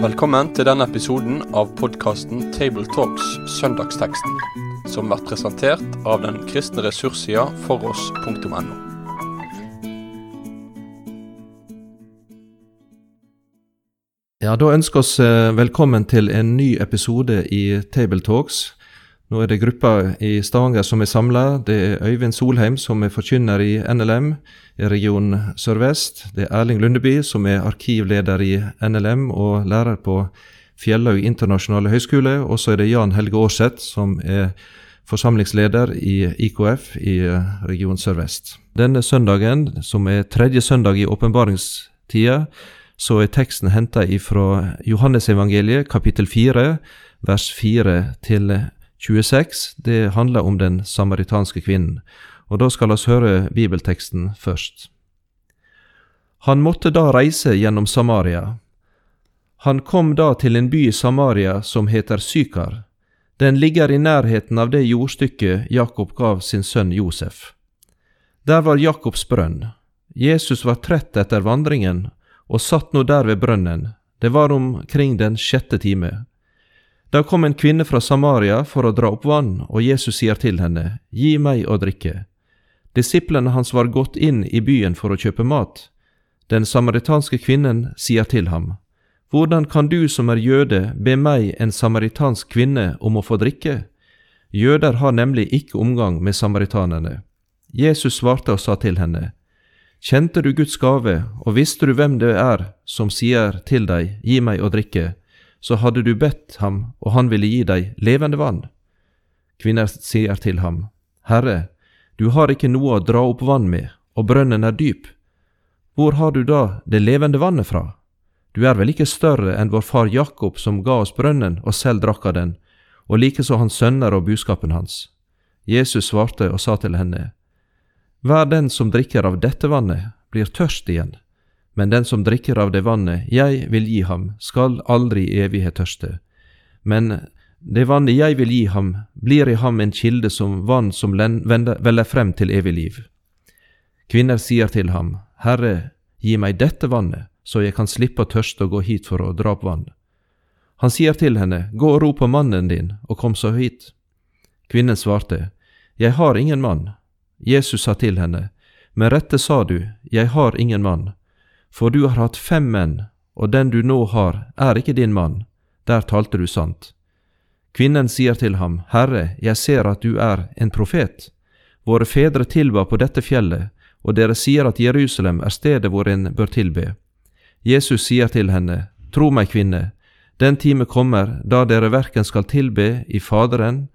Velkommen til denne episoden av podkasten Tabletalks Søndagsteksten, som blir presentert av den kristne ressurssida foross.no. Ja, Da ønsker oss eh, velkommen til en ny episode i Tabletalks. Nå er det gruppa i Stavanger som er samla. Det er Øyvind Solheim som er forkynner i NLM i region Sør-Vest. Det er Erling Lundeby som er arkivleder i NLM og lærer på Fjellhaug internasjonale høgskole. Og så er det Jan Helge Aarseth som er forsamlingsleder i IKF i region Sør-Vest. Denne søndagen, som er tredje søndag i åpenbaringstida, så er teksten henta ifra Johannesevangeliet kapittel 4, vers 4 til 4. 26 det handler om den samaritanske kvinnen, og da skal oss høre bibelteksten først. Han måtte da reise gjennom Samaria. Han kom da til en by i Samaria som heter Sykar. Den ligger i nærheten av det jordstykket Jakob gav sin sønn Josef. Der var Jakobs brønn. Jesus var trett etter vandringen og satt nå der ved brønnen. Det var omkring den sjette time. Da kom en kvinne fra Samaria for å dra opp vann, og Jesus sier til henne, Gi meg å drikke. Disiplene hans var gått inn i byen for å kjøpe mat. Den samaritanske kvinnen sier til ham, Hvordan kan du som er jøde be meg, en samaritansk kvinne, om å få drikke? Jøder har nemlig ikke omgang med samaritanene. Jesus svarte og sa til henne, Kjente du Guds gave, og visste du hvem det er som sier til deg, Gi meg å drikke? Så hadde du bedt ham, og han ville gi deg levende vann. Kvinner sier til ham, Herre, du har ikke noe å dra opp vann med, og brønnen er dyp. Hvor har du da det levende vannet fra? Du er vel ikke større enn vår far Jakob som ga oss brønnen og selv drakk av den, og likeså hans sønner og buskapen hans. Jesus svarte og sa til henne, Hver den som drikker av dette vannet, blir tørst igjen men den som drikker av det vannet jeg vil gi ham, skal aldri i evighet tørste. Men det vannet jeg vil gi ham, blir i ham en kilde som vann som veller frem til evig liv. Kvinner sier til ham, Herre, gi meg dette vannet, så jeg kan slippe å tørste og gå hit for å dra opp vann. Han sier til henne, Gå og rop på mannen din, og kom så hit. Kvinnen svarte, Jeg har ingen mann. Jesus sa til henne, Med rette sa du, Jeg har ingen mann for du har hatt fem menn, og den du nå har, er ikke din mann. Der talte du sant. Kvinnen sier til ham, Herre, jeg ser at du er en profet. Våre fedre tilba på dette fjellet, og dere sier at Jerusalem er stedet hvor en bør tilbe. Jesus sier til henne, Tro meg, kvinne, den time kommer da dere verken skal tilbe i Faderen,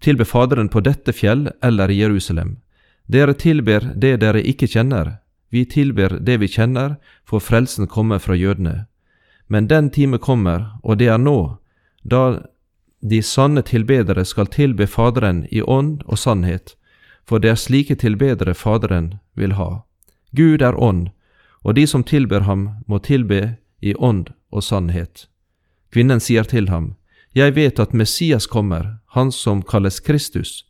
tilbe Faderen på dette fjell eller i Jerusalem. Dere tilber det dere ikke kjenner, vi tilber det vi kjenner, for frelsen kommer fra jødene. Men den time kommer, og det er nå, da de sanne tilbedere skal tilbe Faderen i ånd og sannhet, for det er slike tilbedere Faderen vil ha. Gud er ånd, og de som tilber ham, må tilbe i ånd og sannhet. Kvinnen sier til ham, Jeg vet at Messias kommer, han som kalles Kristus.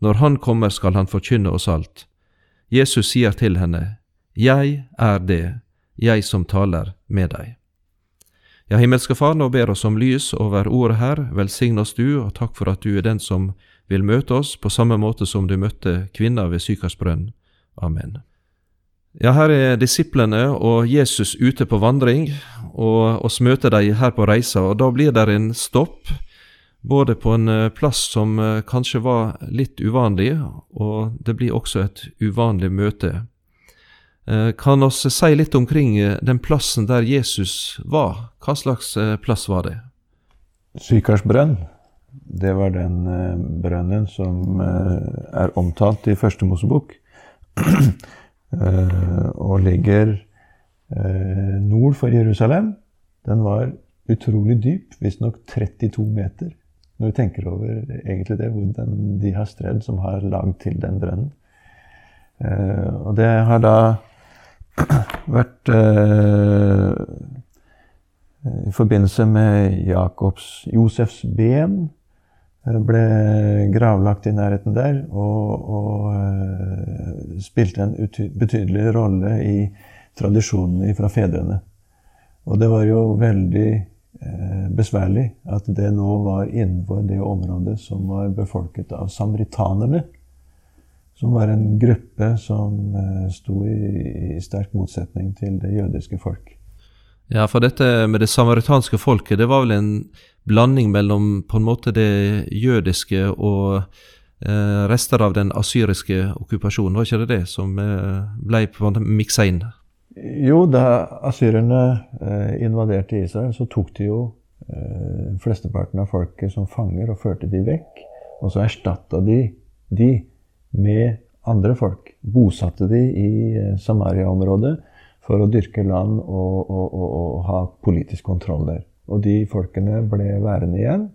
Når han kommer, skal han forkynne oss alt. Jesus sier til henne, jeg er det, jeg som taler med deg. Ja, himmelske Far, nå ber oss om lys over ordet her, velsign oss du, og takk for at du er den som vil møte oss på samme måte som du møtte kvinna ved Sykars. Amen. Ja, her er disiplene og Jesus ute på vandring, og oss møter de her på reisa, og da blir det en stopp, både på en eh, plass som eh, kanskje var litt uvanlig, og det blir også et uvanlig møte. Eh, kan oss si litt omkring eh, den plassen der Jesus var? Hva slags eh, plass var det? Sykarsbrønn. Det var den brønnen som er omtalt i Første Mosebok. og ligger nord for Jerusalem. Den var utrolig dyp, visstnok 32 meter. Når vi tenker over egentlig det, hvordan de har stredd som har lagd til den brønnen. Og det har da vært eh, i forbindelse med Jakobs, Josefs ben. ble gravlagt i nærheten der og, og spilte en betydelig rolle i tradisjonene fra fedrene. Og det var jo veldig eh, besværlig at det nå var innenfor det området som var befolket av samaritanerne. Som var en gruppe som eh, sto i, i sterk motsetning til det jødiske folk. Ja, for dette med det samaritanske folket, det var vel en blanding mellom på en måte det jødiske og eh, rester av den asyriske okkupasjonen, var ikke det det som eh, ble på en måte miksa inn? Jo, da asyrerne eh, invaderte Israel, så tok de jo eh, flesteparten av folket som fanger og førte de vekk. Og så erstatta de de med andre folk. Bosatte de i eh, Samaria-området for å dyrke land og, og, og, og, ha politisk kontroll der. Og de folkene ble værende igjen,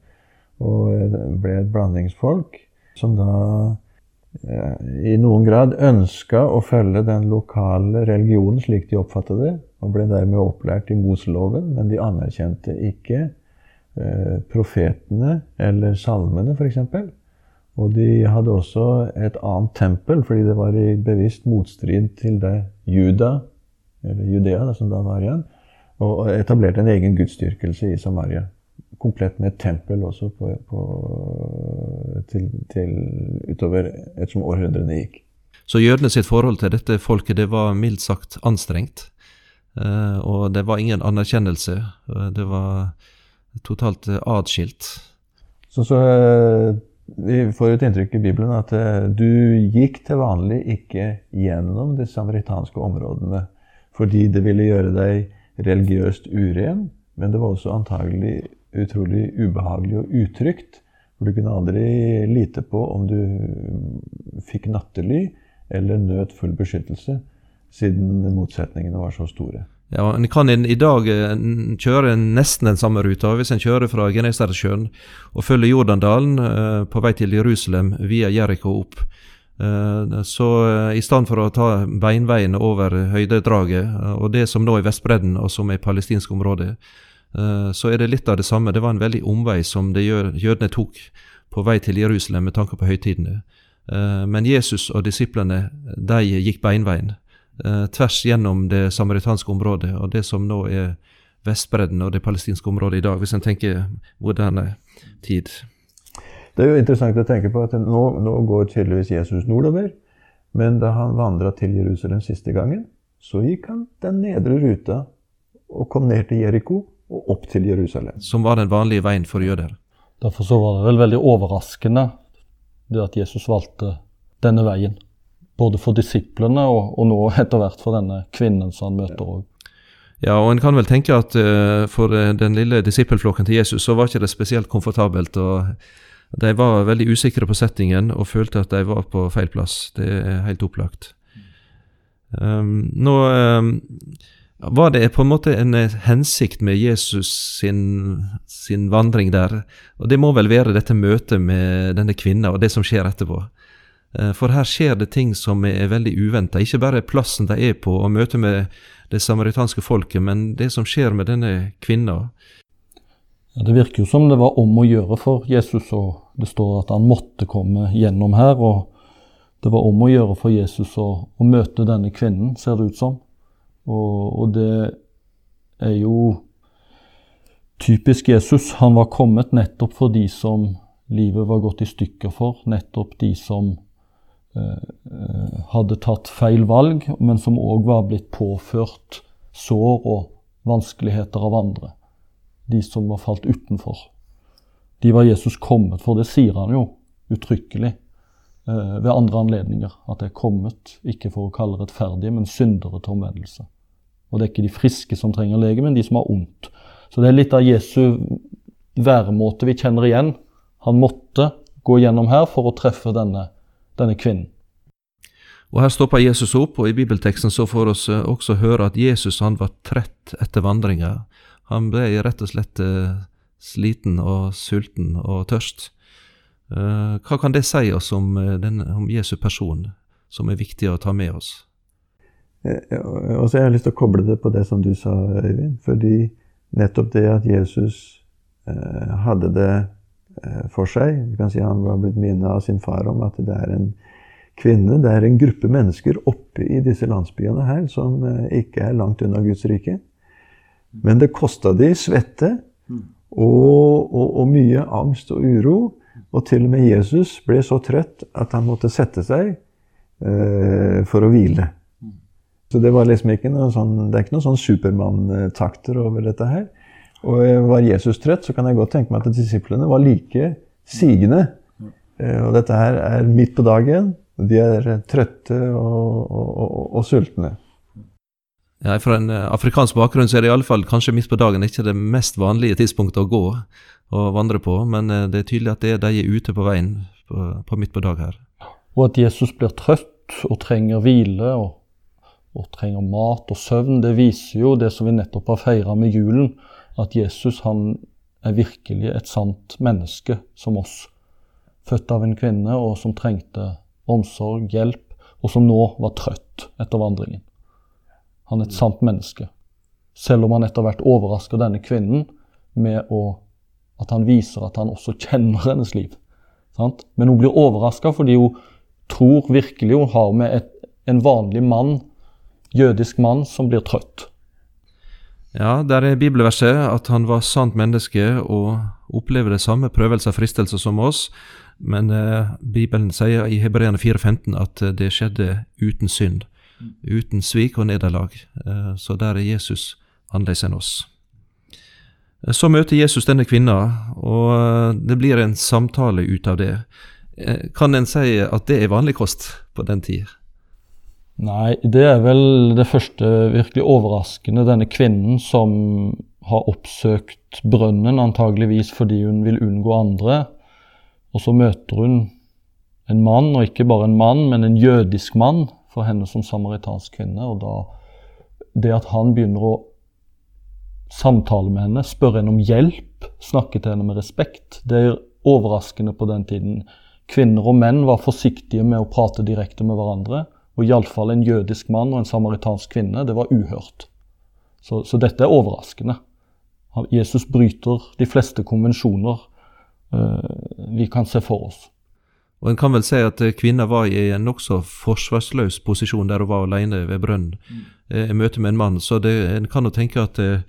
og eh, ble et blandingsfolk som da i noen grad ønska å følge den lokale religionen slik de oppfattet det, og ble dermed opplært i Moseloven, men de anerkjente ikke eh, profetene eller salmene, f.eks. Og de hadde også et annet tempel, fordi det var i bevisst motstrid til det Juda, eller Judea, som da var igjen, og etablerte en egen gudsdyrkelse i Samaria komplett med et tempel også på, på, til, til, utover ettersom århundrene gikk. Så jødene sitt forhold til dette folket det var mildt sagt anstrengt. Eh, og det var ingen anerkjennelse. Eh, det var totalt adskilt. atskilt. Så, så vi får et inntrykk i Bibelen at du gikk til vanlig ikke gjennom de samaritanske områdene fordi det ville gjøre deg religiøst uren, men det var også antagelig utrolig ubehagelig og utrygt. For du kunne aldri lite på om du fikk nattely eller nøt full beskyttelse, siden motsetningene var så store. Ja, En kan i dag eh, kjøre nesten den samme ruta hvis en kjører fra Genesaretsjøen og følger Jordandalen eh, på vei til Jerusalem via Jeriko opp. Eh, så i stedet for å ta beinveien over høydedraget og det som nå er Vestbredden og som er palestinsk område, så er det litt av det samme. Det var en veldig omvei som jødene tok på vei til Jerusalem med tanke på høytidene. Men Jesus og disiplene de gikk beinveien tvers gjennom det samaritanske området og det som nå er Vestbredden og det palestinske området i dag, hvis en tenker moderne tid. Det er jo interessant å tenke på at nå, nå går tydeligvis Jesus nordover. Men da han vandra til Jerusalem siste gangen, så gikk han den nedre ruta og kom ned til Jeriko og opp til Jerusalem. Som var den vanlige veien for jøder. Derfor så var det vel veldig overraskende det at Jesus valgte denne veien. Både for disiplene og, og nå etter hvert for denne kvinnen som han møter òg. Ja, og en kan vel tenke at uh, for uh, den lille disippelflokken til Jesus så var ikke det spesielt komfortabelt. og De var veldig usikre på settingen og følte at de var på feil plass. Det er helt opplagt. Um, nå um, var det på en måte en eh, hensikt med Jesus sin, sin, vandring der? Og det må vel være dette møtet med denne kvinna og det som skjer etterpå. Eh, for her skjer det ting som er veldig uventa. Ikke bare plassen de er på og møtet med det samaritanske folket, men det som skjer med denne kvinna. Ja, det virker jo som det var om å gjøre for Jesus, og det står at han måtte komme gjennom her. og Det var om å gjøre for Jesus å, å møte denne kvinnen, ser det ut som. Og, og det er jo typisk Jesus. Han var kommet nettopp for de som livet var gått i stykker for. Nettopp de som hadde tatt feil valg, men som òg var blitt påført sår og vanskeligheter av andre. De som var falt utenfor. De var Jesus kommet for. Det sier han jo uttrykkelig eh, ved andre anledninger. At det er kommet, ikke for å kalle rettferdige, men syndere til omvendelse. Og det er ikke de friske som trenger lege, men de som har ondt. Så det er litt av Jesu væremåte vi kjenner igjen. Han måtte gå gjennom her for å treffe denne, denne kvinnen. Og Her stopper Jesus opp, og i bibelteksten så får vi også høre at Jesus han var trett etter vandringa. Han ble rett og slett eh, sliten og sulten og tørst. Eh, hva kan det si oss om, eh, den, om Jesu person, som er viktig å ta med oss? Eh, og så har jeg lyst til å koble det på det som du sa, Øyvind. Fordi nettopp det at Jesus eh, hadde det eh, for seg. Du kan si Han var blitt minnet av sin far om at det er en kvinne, det er en gruppe mennesker oppe i disse landsbyene her som eh, ikke er langt unna Guds rike. Men det kosta de svette og, og, og mye angst og uro. Og til og med Jesus ble så trøtt at han måtte sette seg eh, for å hvile. Så det var liksom ikke noe sånn, det er ikke noen sånn Supermann-takter over dette her. Og var Jesus trøtt, så kan jeg godt tenke meg at disiplene var like sigende. Eh, og dette her er midt på dagen. De er trøtte og, og, og, og sultne. Ja, Fra en eh, afrikansk bakgrunn så er det i alle fall kanskje midt på dagen ikke det mest vanlige tidspunktet å gå og vandre på, men eh, det er tydelig at det er de er ute på veien på, på midt på dag her. Og at Jesus blir trøtt og trenger hvile og, og, trenger mat og søvn, det viser jo det som vi nettopp har feira med julen, at Jesus han er virkelig et sant menneske som oss. Født av en kvinne og som trengte omsorg, hjelp, og som nå var trøtt etter vandringen. Han er et sant menneske. Selv om han etter hvert overrasker denne kvinnen med å, at han viser at han også kjenner hennes liv. Sant? Men hun blir overraska fordi hun tror virkelig hun har med et, en vanlig mann, jødisk mann, som blir trøtt. Ja, der er bibelverset at han var sant menneske og opplever det samme prøvelser og fristelser som oss, men eh, Bibelen sier i Hebreane 4,15 at det skjedde uten synd uten svik og nederlag. Eh, så der er Jesus annerledes enn oss. Eh, så møter Jesus denne kvinna, og eh, det blir en samtale ut av det. Kan en si at det er vanlig kost på den tid? Nei, det er vel det første virkelig overraskende. Denne kvinnen som har oppsøkt brønnen, antageligvis fordi hun vil unngå andre. Og så møter hun en mann, og ikke bare en mann, men en jødisk mann, for henne som samaritansk kvinne. Og da det at han begynner å samtale med henne, spørre henne om hjelp, snakke til henne med respekt, det er overraskende på den tiden. Kvinner og menn var forsiktige med å prate direkte med hverandre. Og iallfall en jødisk mann og en samaritansk kvinne, det var uhørt. Så, så dette er overraskende. Jesus bryter de fleste konvensjoner uh, vi kan se for oss. Og en kan vel si at eh, kvinna var i en nokså forsvarsløs posisjon der hun var alene ved brønnen mm. Eh, i møte med en mann, så det, en kan jo tenke at eh,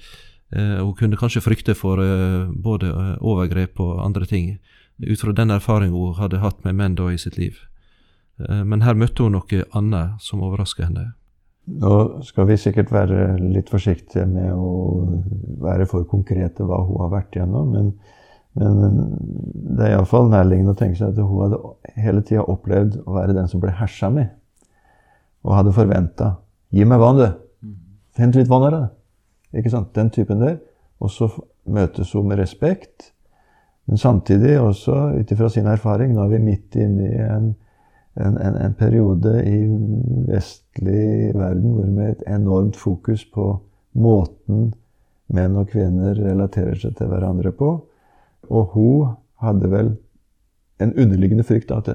eh, hun kunne kanskje frykte for uh, både overgrep og andre ting, ut fra den erfaringen hun hadde hatt med menn da i sitt liv. Eh, men her møtte hun noe annet som overraska henne. Nå skal vi sikkert være litt forsiktige med å være for konkrete hva hun har vært igjennom, men men det er iallfall nærliggende å tenke seg at hun hadde hele tida opplevd å være den som ble hersa med. Og hadde forventa 'Gi meg vann, du. Hent litt vann her, da.' Ikke sant? Den typen der. Og så møtes hun med respekt. Men samtidig også ut ifra sin erfaring Nå er vi midt inne i en, en, en, en, periode i vestlig verden hvor med et enormt fokus på måten menn og kvinner relaterer seg til hverandre på. Og hun hadde vel en underliggende frykt at,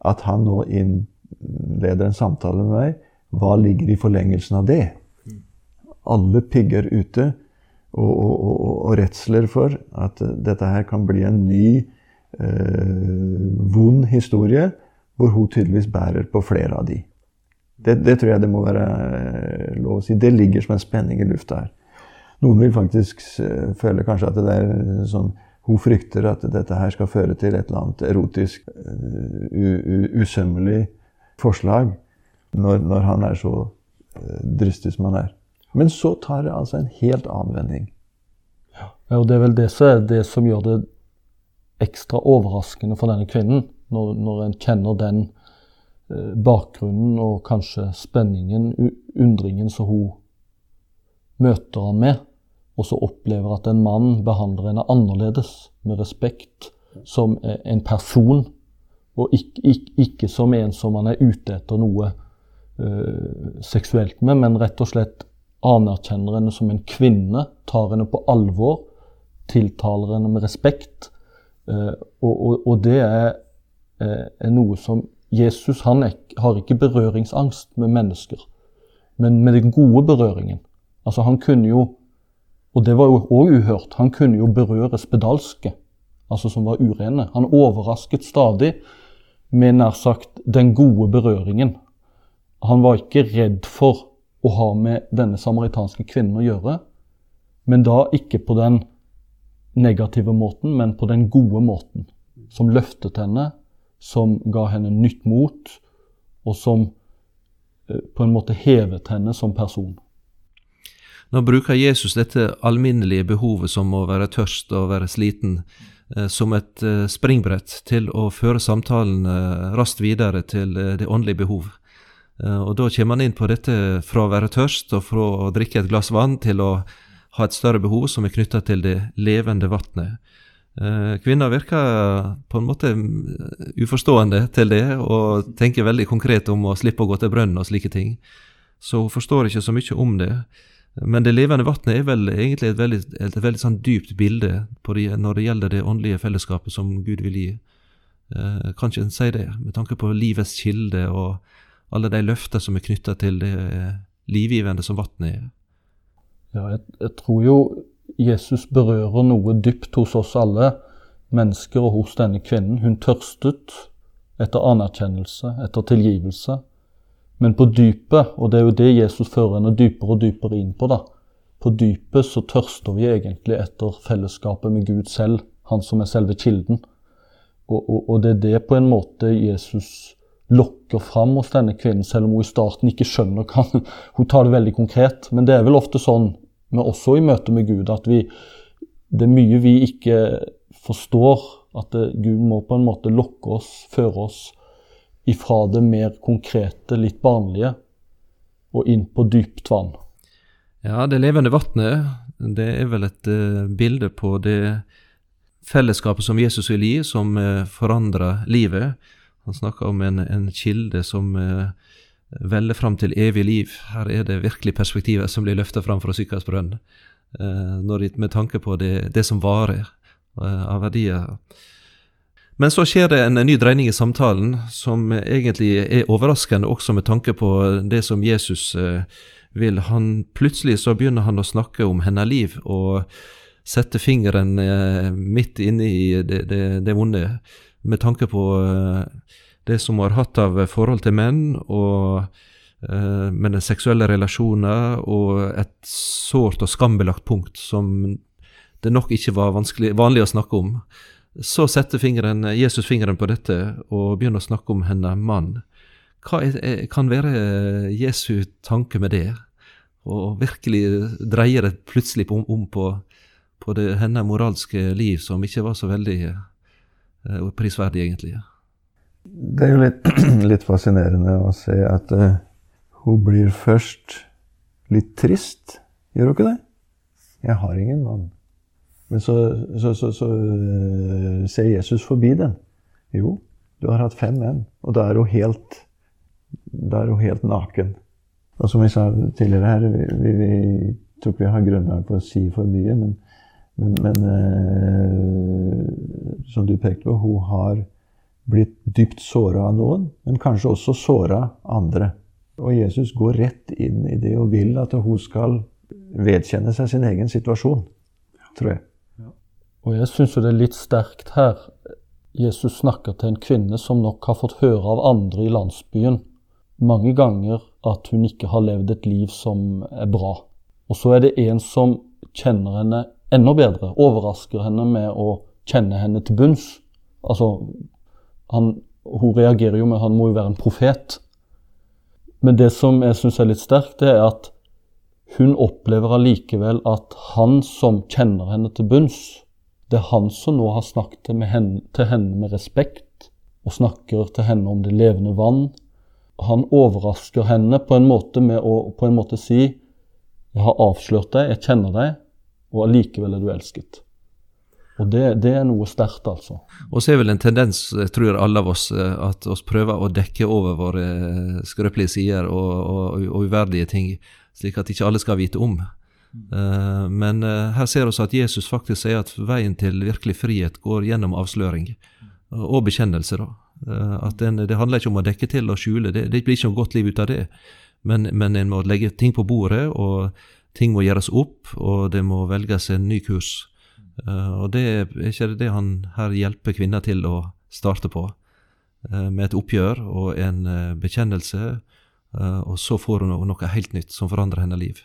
at han nå innleder en samtale med meg. Hva ligger i forlengelsen av det? Alle pigger ute og, og, og, og redsler for at dette her kan bli en ny eh, vond historie, hvor hun tydeligvis bærer på flere av de. Det, det, tror jeg det må være eh, lov å si. Det ligger som en spenning i lufta her. Noen vil faktisk eh, føle kanskje at det er sånn hun frykter at dette her skal føre til et eller annet erotisk, usømmelig forslag når, når, han er så dristig som han er. Men så tar det altså en helt annen vending. Ja, og Det er vel det som er det som gjør det ekstra overraskende for denne kvinnen, når, når en kjenner den eh, bakgrunnen og kanskje spenningen, undringen som hun møter han med og så opplever at en mann behandler henne annerledes, med respekt, som en person, og ikke, ikke, ikke som en som han er ute etter noe eh, seksuelt med, men rett og slett anerkjenner henne som en kvinne, tar henne på alvor, tiltaler henne med respekt. Uh, og, og, og, det er, er, noe som Jesus han er, har ikke berøringsangst med mennesker, men med den gode berøringen. Altså Han kunne jo og det var jo òg uhørt. Han kunne jo berøre spedalske. altså som var urene. Han overrasket stadig med nær sagt den gode berøringen. Han var ikke redd for å ha med denne samaritanske kvinnen å gjøre, men da ikke på den negative måten, men på den gode måten. Som løftet henne, som ga henne nytt mot, og som eh, på en måte hevet henne som person. Nå bruker Jesus dette alminnelige behovet som å være tørst og være sliten, eh, som et eh, springbrett til å føre samtalen raskt videre til det åndelige behov. Og Da kommer han inn på dette fra å være tørst og fra å drikke et glass vann til å ha et større behov som er knytta til det levende vannet. Eh, kvinner virker på en måte uforstående til det, og tenker veldig konkret om å slippe å gå til brønnen og slike ting. Så hun forstår ikke så mye om det. Men det levende vannet er vel egentlig et veldig, et veldig sånn dypt bilde det, når det gjelder det åndelige fellesskapet som Gud vil gi. Eh, kan ikke en si det, med tanke på livets kilde og alle de løfter som er knytta til det livgivende som vannet er. Ja, jeg, jeg, tror jo Jesus berører noe dypt hos oss alle mennesker og hos denne kvinnen. Hun tørstet etter anerkjennelse, etter tilgivelse. Men på dypet, og det er jo det Jesus fører henne dypere og dypere inn på, da. På dypet så tørster vi egentlig etter fellesskapet med Gud selv, han som er selve kilden. Og, og, og det er det på en måte Jesus lokker fram hos denne kvinnen, selv om hun i starten ikke skjønner hva Hun tar det veldig konkret, men det er vel ofte sånn men også i møte med Gud. At vi, det er mye vi ikke forstår. At det, Gud må på en måte lokke oss, føre oss ifra det mer konkrete, litt barnlige, og inn på dypt vann. Ja, det levende vannet, det er vel et uh, bilde på det fellesskapet som Jesus vil gi, som uh, forandrer livet. Han snakker om en, en kilde som uh, velle fram til evig liv. Her er det virkelig perspektivet som blir løfta fram fra Sykas eh, med tanke på det, det som varer eh, av verdier. Men så skjer det en ny dreining i samtalen som egentlig er overraskende, også med tanke på det som Jesus eh, vil. Han, plutselig så begynner han å snakke om hennes liv og sette fingeren midt inne i det, det, det vonde, med tanke på det som hun har hatt av forhold til menn, og eh, med den seksuelle relasjoner, og et sårt og skambelagt punkt som det nok ikke var vanlig å snakke om. Så setter fingeren, Jesus fingeren på dette og begynner å snakke om henne mann. Hva er, kan være Jesu tanke med det? Og virkelig dreier det plutselig om, om på, på det, henne moralske liv, som ikke var så veldig uh, prisverdig, egentlig. Det er jo litt, litt fascinerende å se at uh, hun blir først litt trist. Gjør hun ikke det? Jeg har ingen mann. Men så, så, så, så uh, ser Jesus forbi den. Jo, du har hatt fem menn, og da er hun helt, er hun helt naken. Og som vi sa tidligere her, vi, vi, vi tror ikke vi har grunnlag for å si for mye, men, men, men uh, som du pekte på, hun har blitt dypt såra av noen, men kanskje også såra andre. Og Jesus går rett inn i det og vil at hun skal vedkjenne seg sin egen situasjon, tror jeg. Og jeg syns jo det er litt sterkt her. Jesus snakker til en kvinne som nok har fått høre av andre i landsbyen mange ganger at hun ikke har levd et liv som er bra. Og så er det en som kjenner henne enda bedre, overrasker henne med å kjenne henne til bunns. Altså han, Hun reagerer jo med han må jo være en profet. Men det som jeg syns er litt sterkt, det er at hun opplever allikevel at han som kjenner henne til bunns, det er han som nå har snakket henne, til henne med respekt, og snakker til henne om det levende vann. Han overrasker henne på en måte med å på en måte si 'Jeg har avslørt deg, jeg kjenner deg, og allikevel er du elsket'. Og det, det, er noe sterkt, altså. Og så er vel en tendens, jeg tror alle av oss, eh, at oss prøver å dekke over våre eh, skrøpelige sider og, og, og, uverdige ting, slik at ikke alle skal vite om. Uh, men her ser vi at Jesus faktisk sier at veien til virkelig frihet går gjennom avsløring og bekjennelse. da. At den, Det handler ikke om å dekke til og skjule, det, det blir ikke noe godt liv ut av det. Men, men en må legge ting på bordet, og ting må gjøres opp, og det må velges en ny kurs. Eh, og det er ikke det han her hjelper kvinner til å starte på, eh, med et oppgjør og en eh, bekjennelse, og så får hun noe helt nytt som forandrer hennes liv.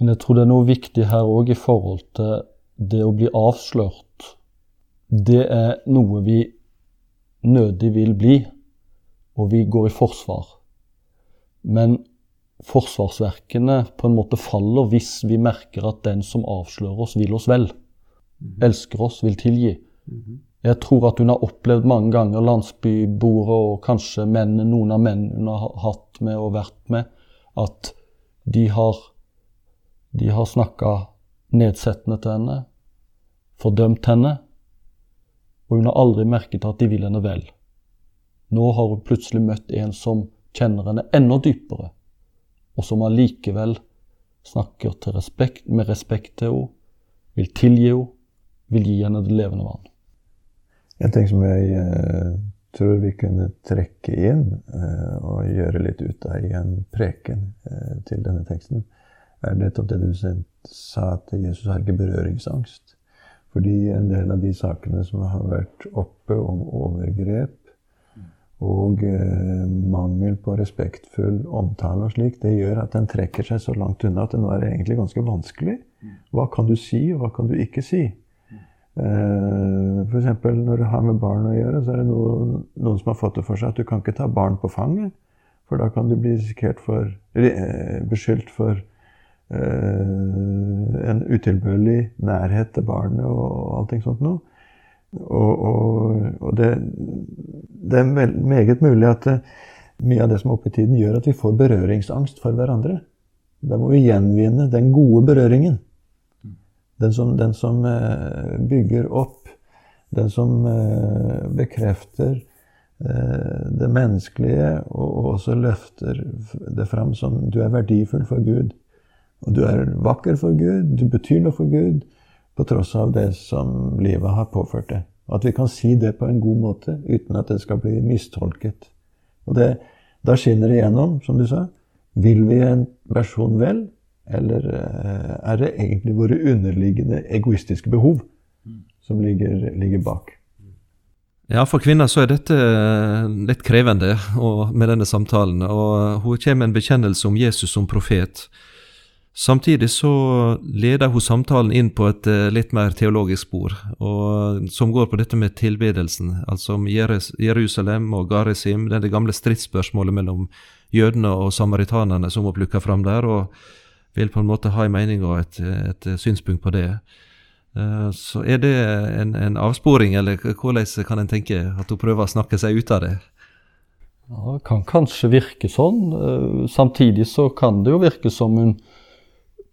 Men jeg tror det er noe viktig her òg i forhold til det å bli avslørt. Det er noe vi nødig vil bli, og vi går i forsvar. Men forsvarsverkene på en måte faller hvis vi merker at den som avslører oss, vil oss vel. Mhm. Elsker oss, vil tilgi. Mhm. Jeg tror at hun har opplevd mange ganger landsbyboere og kanskje menn, noen av mennene hun har hatt med og vært med, at de har, de har snakka nedsettende til henne, fordømt henne, og hun har aldri merket at de vil henne vel. Nå har hun plutselig møtt en som kjenner henne enda dypere, og som allikevel snakker respekt, med respekt til henne, vil tilgi henne, vil gi henne det levende vann. En ting som jeg eh, tror vi kunne trekke inn eh, og gjøre litt ut av i en preken eh, til denne teksten, er nettopp det du sa at Jesus har ikke berøringsangst. Fordi en del av de sakene som har vært oppe om overgrep og mangel på respektfull omtale og slik, det gjør at den trekker seg så langt unna at det nå er egentlig ganske vanskelig. Hva kan du si, og hva kan du ikke si? Eh, F.eks. når du har med barn å gjøre, så er det noen, noen som har fått det for seg at du kan ikke ta barn på fanget. For da kan du bli for, eh, beskyldt for uh, en utilbørlig nærhet til barnet og allting sånt noe. Og, og, og det, det, er meget mulig at mye av det som er oppe i tiden, gjør at vi får berøringsangst for hverandre. Da må vi gjenvinne den gode berøringen. Den som, den som eh, bygger opp, den som eh, bekrefter eh, det menneskelige, og også løfter det fram som du er verdifull for Gud. Og du er vakker for Gud, du betyr noe for Gud, på tross av det som livet har påført deg. At vi kan si det på en god måte uten at det skal bli mistolket. Og det, Da skinner det igjennom, som du sa. Vil vi en versjon vel, eller eh, er det egentlig våre underliggende egoistiske behov som ligger, ligger bak? Ja, for kvinner så er dette eh, litt krevende med denne samtalen. Og hun kommer med en bekjennelse om Jesus som profet. Samtidig så leder hun samtalen inn på et eh, litt mer teologisk spor, og, som går på dette med tilbedelsen, altså om Jerusalem og Garesim, det gamle stridsspørsmålet mellom jødene og samaritanerne som hun plukker fram der. og vil på en måte ha en mening og et, et synspunkt på det. Eh, så er det en, en, avsporing, eller hvordan kan en tenke at hun prøver å snakke seg ut av det? Ja, Det kan kanskje virke sånn. Eh, samtidig så kan det jo virke som hun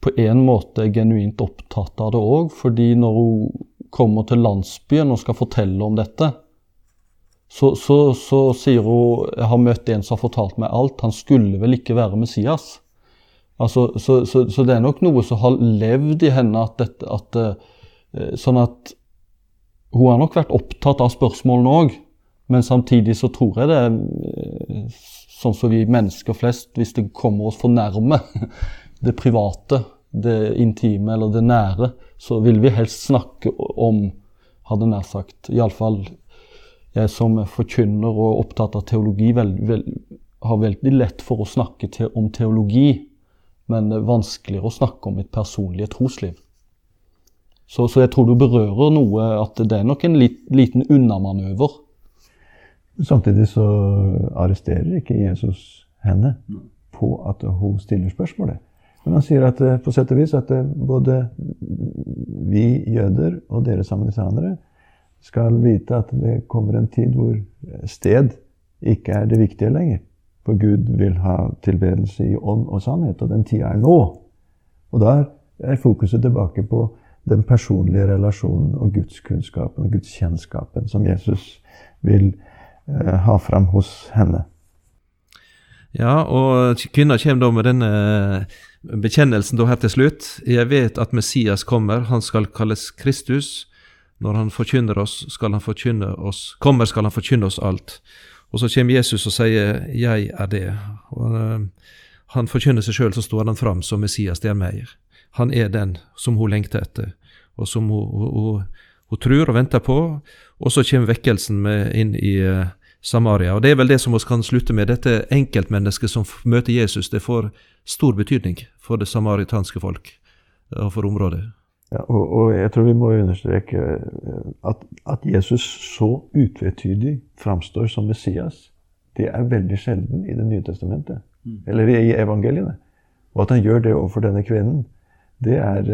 på en måte er genuint opptatt av det òg. fordi når hun kommer til landsbyen og skal fortelle om dette, så, så, så sier hun jeg har møtt en som har fortalt meg alt. Han skulle vel ikke være Messias? Altså, så, så, så, det er nok noe som har levd i henne at dette at, uh, Sånn at hun har nok vært opptatt av spørsmålene òg, men samtidig så tror jeg det er uh, sånn som vi mennesker flest, hvis det kommer oss for nærme det private, det intime eller det nære, så vil vi helst snakke om, hadde nær sagt Iallfall jeg som forkynner og opptatt av teologi, vel, vel, har veldig lett for å snakke til, om teologi men vanskeligere å snakke om mitt personlige trosliv. Så, så, jeg tror du berører noe at det er nok en lit, liten unnamanøver. Samtidig så arresterer ikke Jesus henne på at hun stiller spørsmålet. Men han sier at eh, på sett og vis at eh, både vi jøder og dere samaritanere skal vite at det kommer en tid hvor sted ikke er det viktige lenger. For Gud vil ha tilbedelse i ånd og sannhet, og den tida er nå. Og der er fokuset tilbake på den personlige relasjonen og gudskunnskapen og gudskjennskapen som Jesus vil eh, ha fram hos henne. Ja, og kvinna kommer da med denne bekjennelsen da her til slutt. Jeg vet at Messias kommer, han skal kalles Kristus. Når han forkynner oss, skal han forkynne oss, kommer skal han forkynne oss alt. Og så kommer Jesus og sier 'Jeg er det'. Og uh, Han forkynner seg sjøl, så står han fram som Messias, er meg. Han er den som hun lengter etter. og som hun, hun, hun, tror og venter på. Og så kommer vekkelsen inn i uh, Samaria. Og Det er vel det som vi kan slutte med. Dette enkeltmennesket som møter Jesus, det får stor betydning for det samaritanske folk og for området. Ja, og, og, jeg tror vi må understreke at, at Jesus så utvetydig framstår som Messias, det er veldig sjelden i Det nye testamentet. Mm. Eller i evangeliene. Og at han gjør det overfor denne kvinnen, det er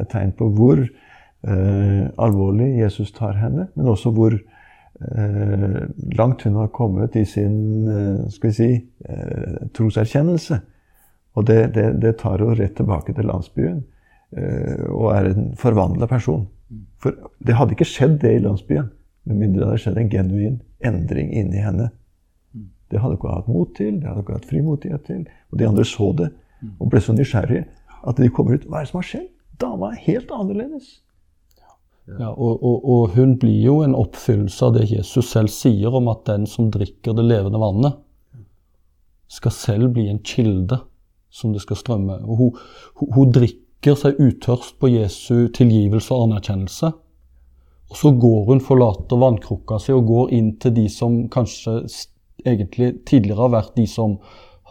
et tegn på hvor eh, alvorlig Jesus tar henne, men også hvor eh, langt hun har kommet i sin eh, skal vi si, eh, troserkjennelse. Og det, det, det, tar henne rett tilbake til landsbyen eh, og er en forvandla person. For det hadde ikke skjedd det i landsbyen med mindre det hadde skjedd en genuin endring inni henne. Det hadde hun ikke hatt mot til, det hadde hun ikke hatt frimodighet til. Og de andre så det og ble så nysgjerrige at de kommer ut. Hva er det som har skjedd? Dama er helt annerledes. Ja, og, og, og, hun blir jo en oppfyllelse av det Jesus selv sier om at den som drikker det levende vannet, skal selv bli en kilde som det skal strømme. Og hun, hun, hun drikker seg utørst på Jesu tilgivelse og anerkjennelse. Og så går hun, forlater vannkrukka si og går inn til de som kanskje egentlig tidligere har vært de som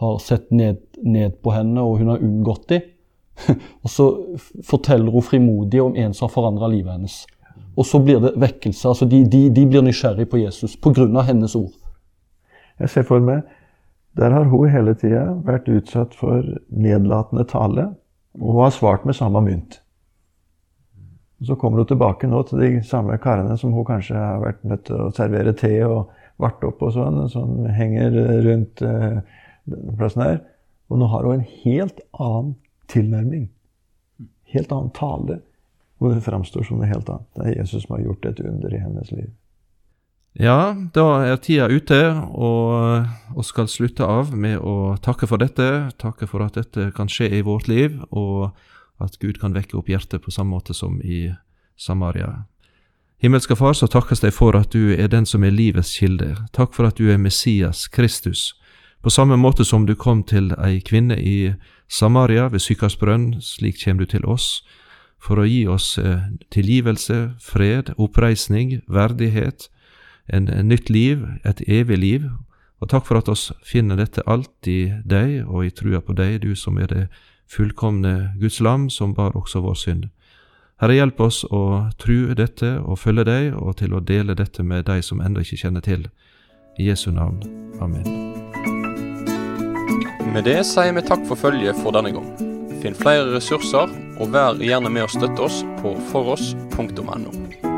har sett ned, ned på henne, og hun har unngått de. og så forteller hun frimodig om en som har forandra livet hennes. Og så blir det vekkelse. altså De, de, de blir nysgjerrig på Jesus pga. hennes ord. Jeg ser for meg Der har hun hele tida vært utsatt for nedlatende tale, og hun har svart med samme mynt. Og Så kommer hun tilbake nå til de samme karene som hun kanskje har vært nødt til å servere te og varte opp og sånn, som henger rundt eh, denne plassen her. Og nå har hun en helt annen tilnærming. Helt annen tale. Og det framstår som noe helt annet. Det er Jesus som har gjort et under i hennes liv. Ja, da er tida ute, og vi skal slutte av med å takke for dette. Takke for at dette kan skje i vårt liv, og at Gud kan vekke opp hjertet på samme måte som i Samaria. Himmelske Far, så takkes deg for at du er den som er livets kilde. Takk for at du er Messias, Kristus. På samme måte som du kom til ei kvinne i Samaria ved Sykas brønn, slik kommer du til oss, for å gi oss eh, tilgivelse, fred, oppreisning, verdighet, en, nytt liv, et evig liv. Og takk for at oss finner dette alt i deg og i trua på deg, du som er det fullkomne Guds lam, som bar også vår synd. Herre, hjelp oss å tru dette og følge deg, og til å dele dette med de som ennå ikke kjenner til. I Jesu navn. Amen. Med det sier vi takk for følget for denne gang. Finn flere ressurser, og vær gjerne med å støtte oss på foross.no.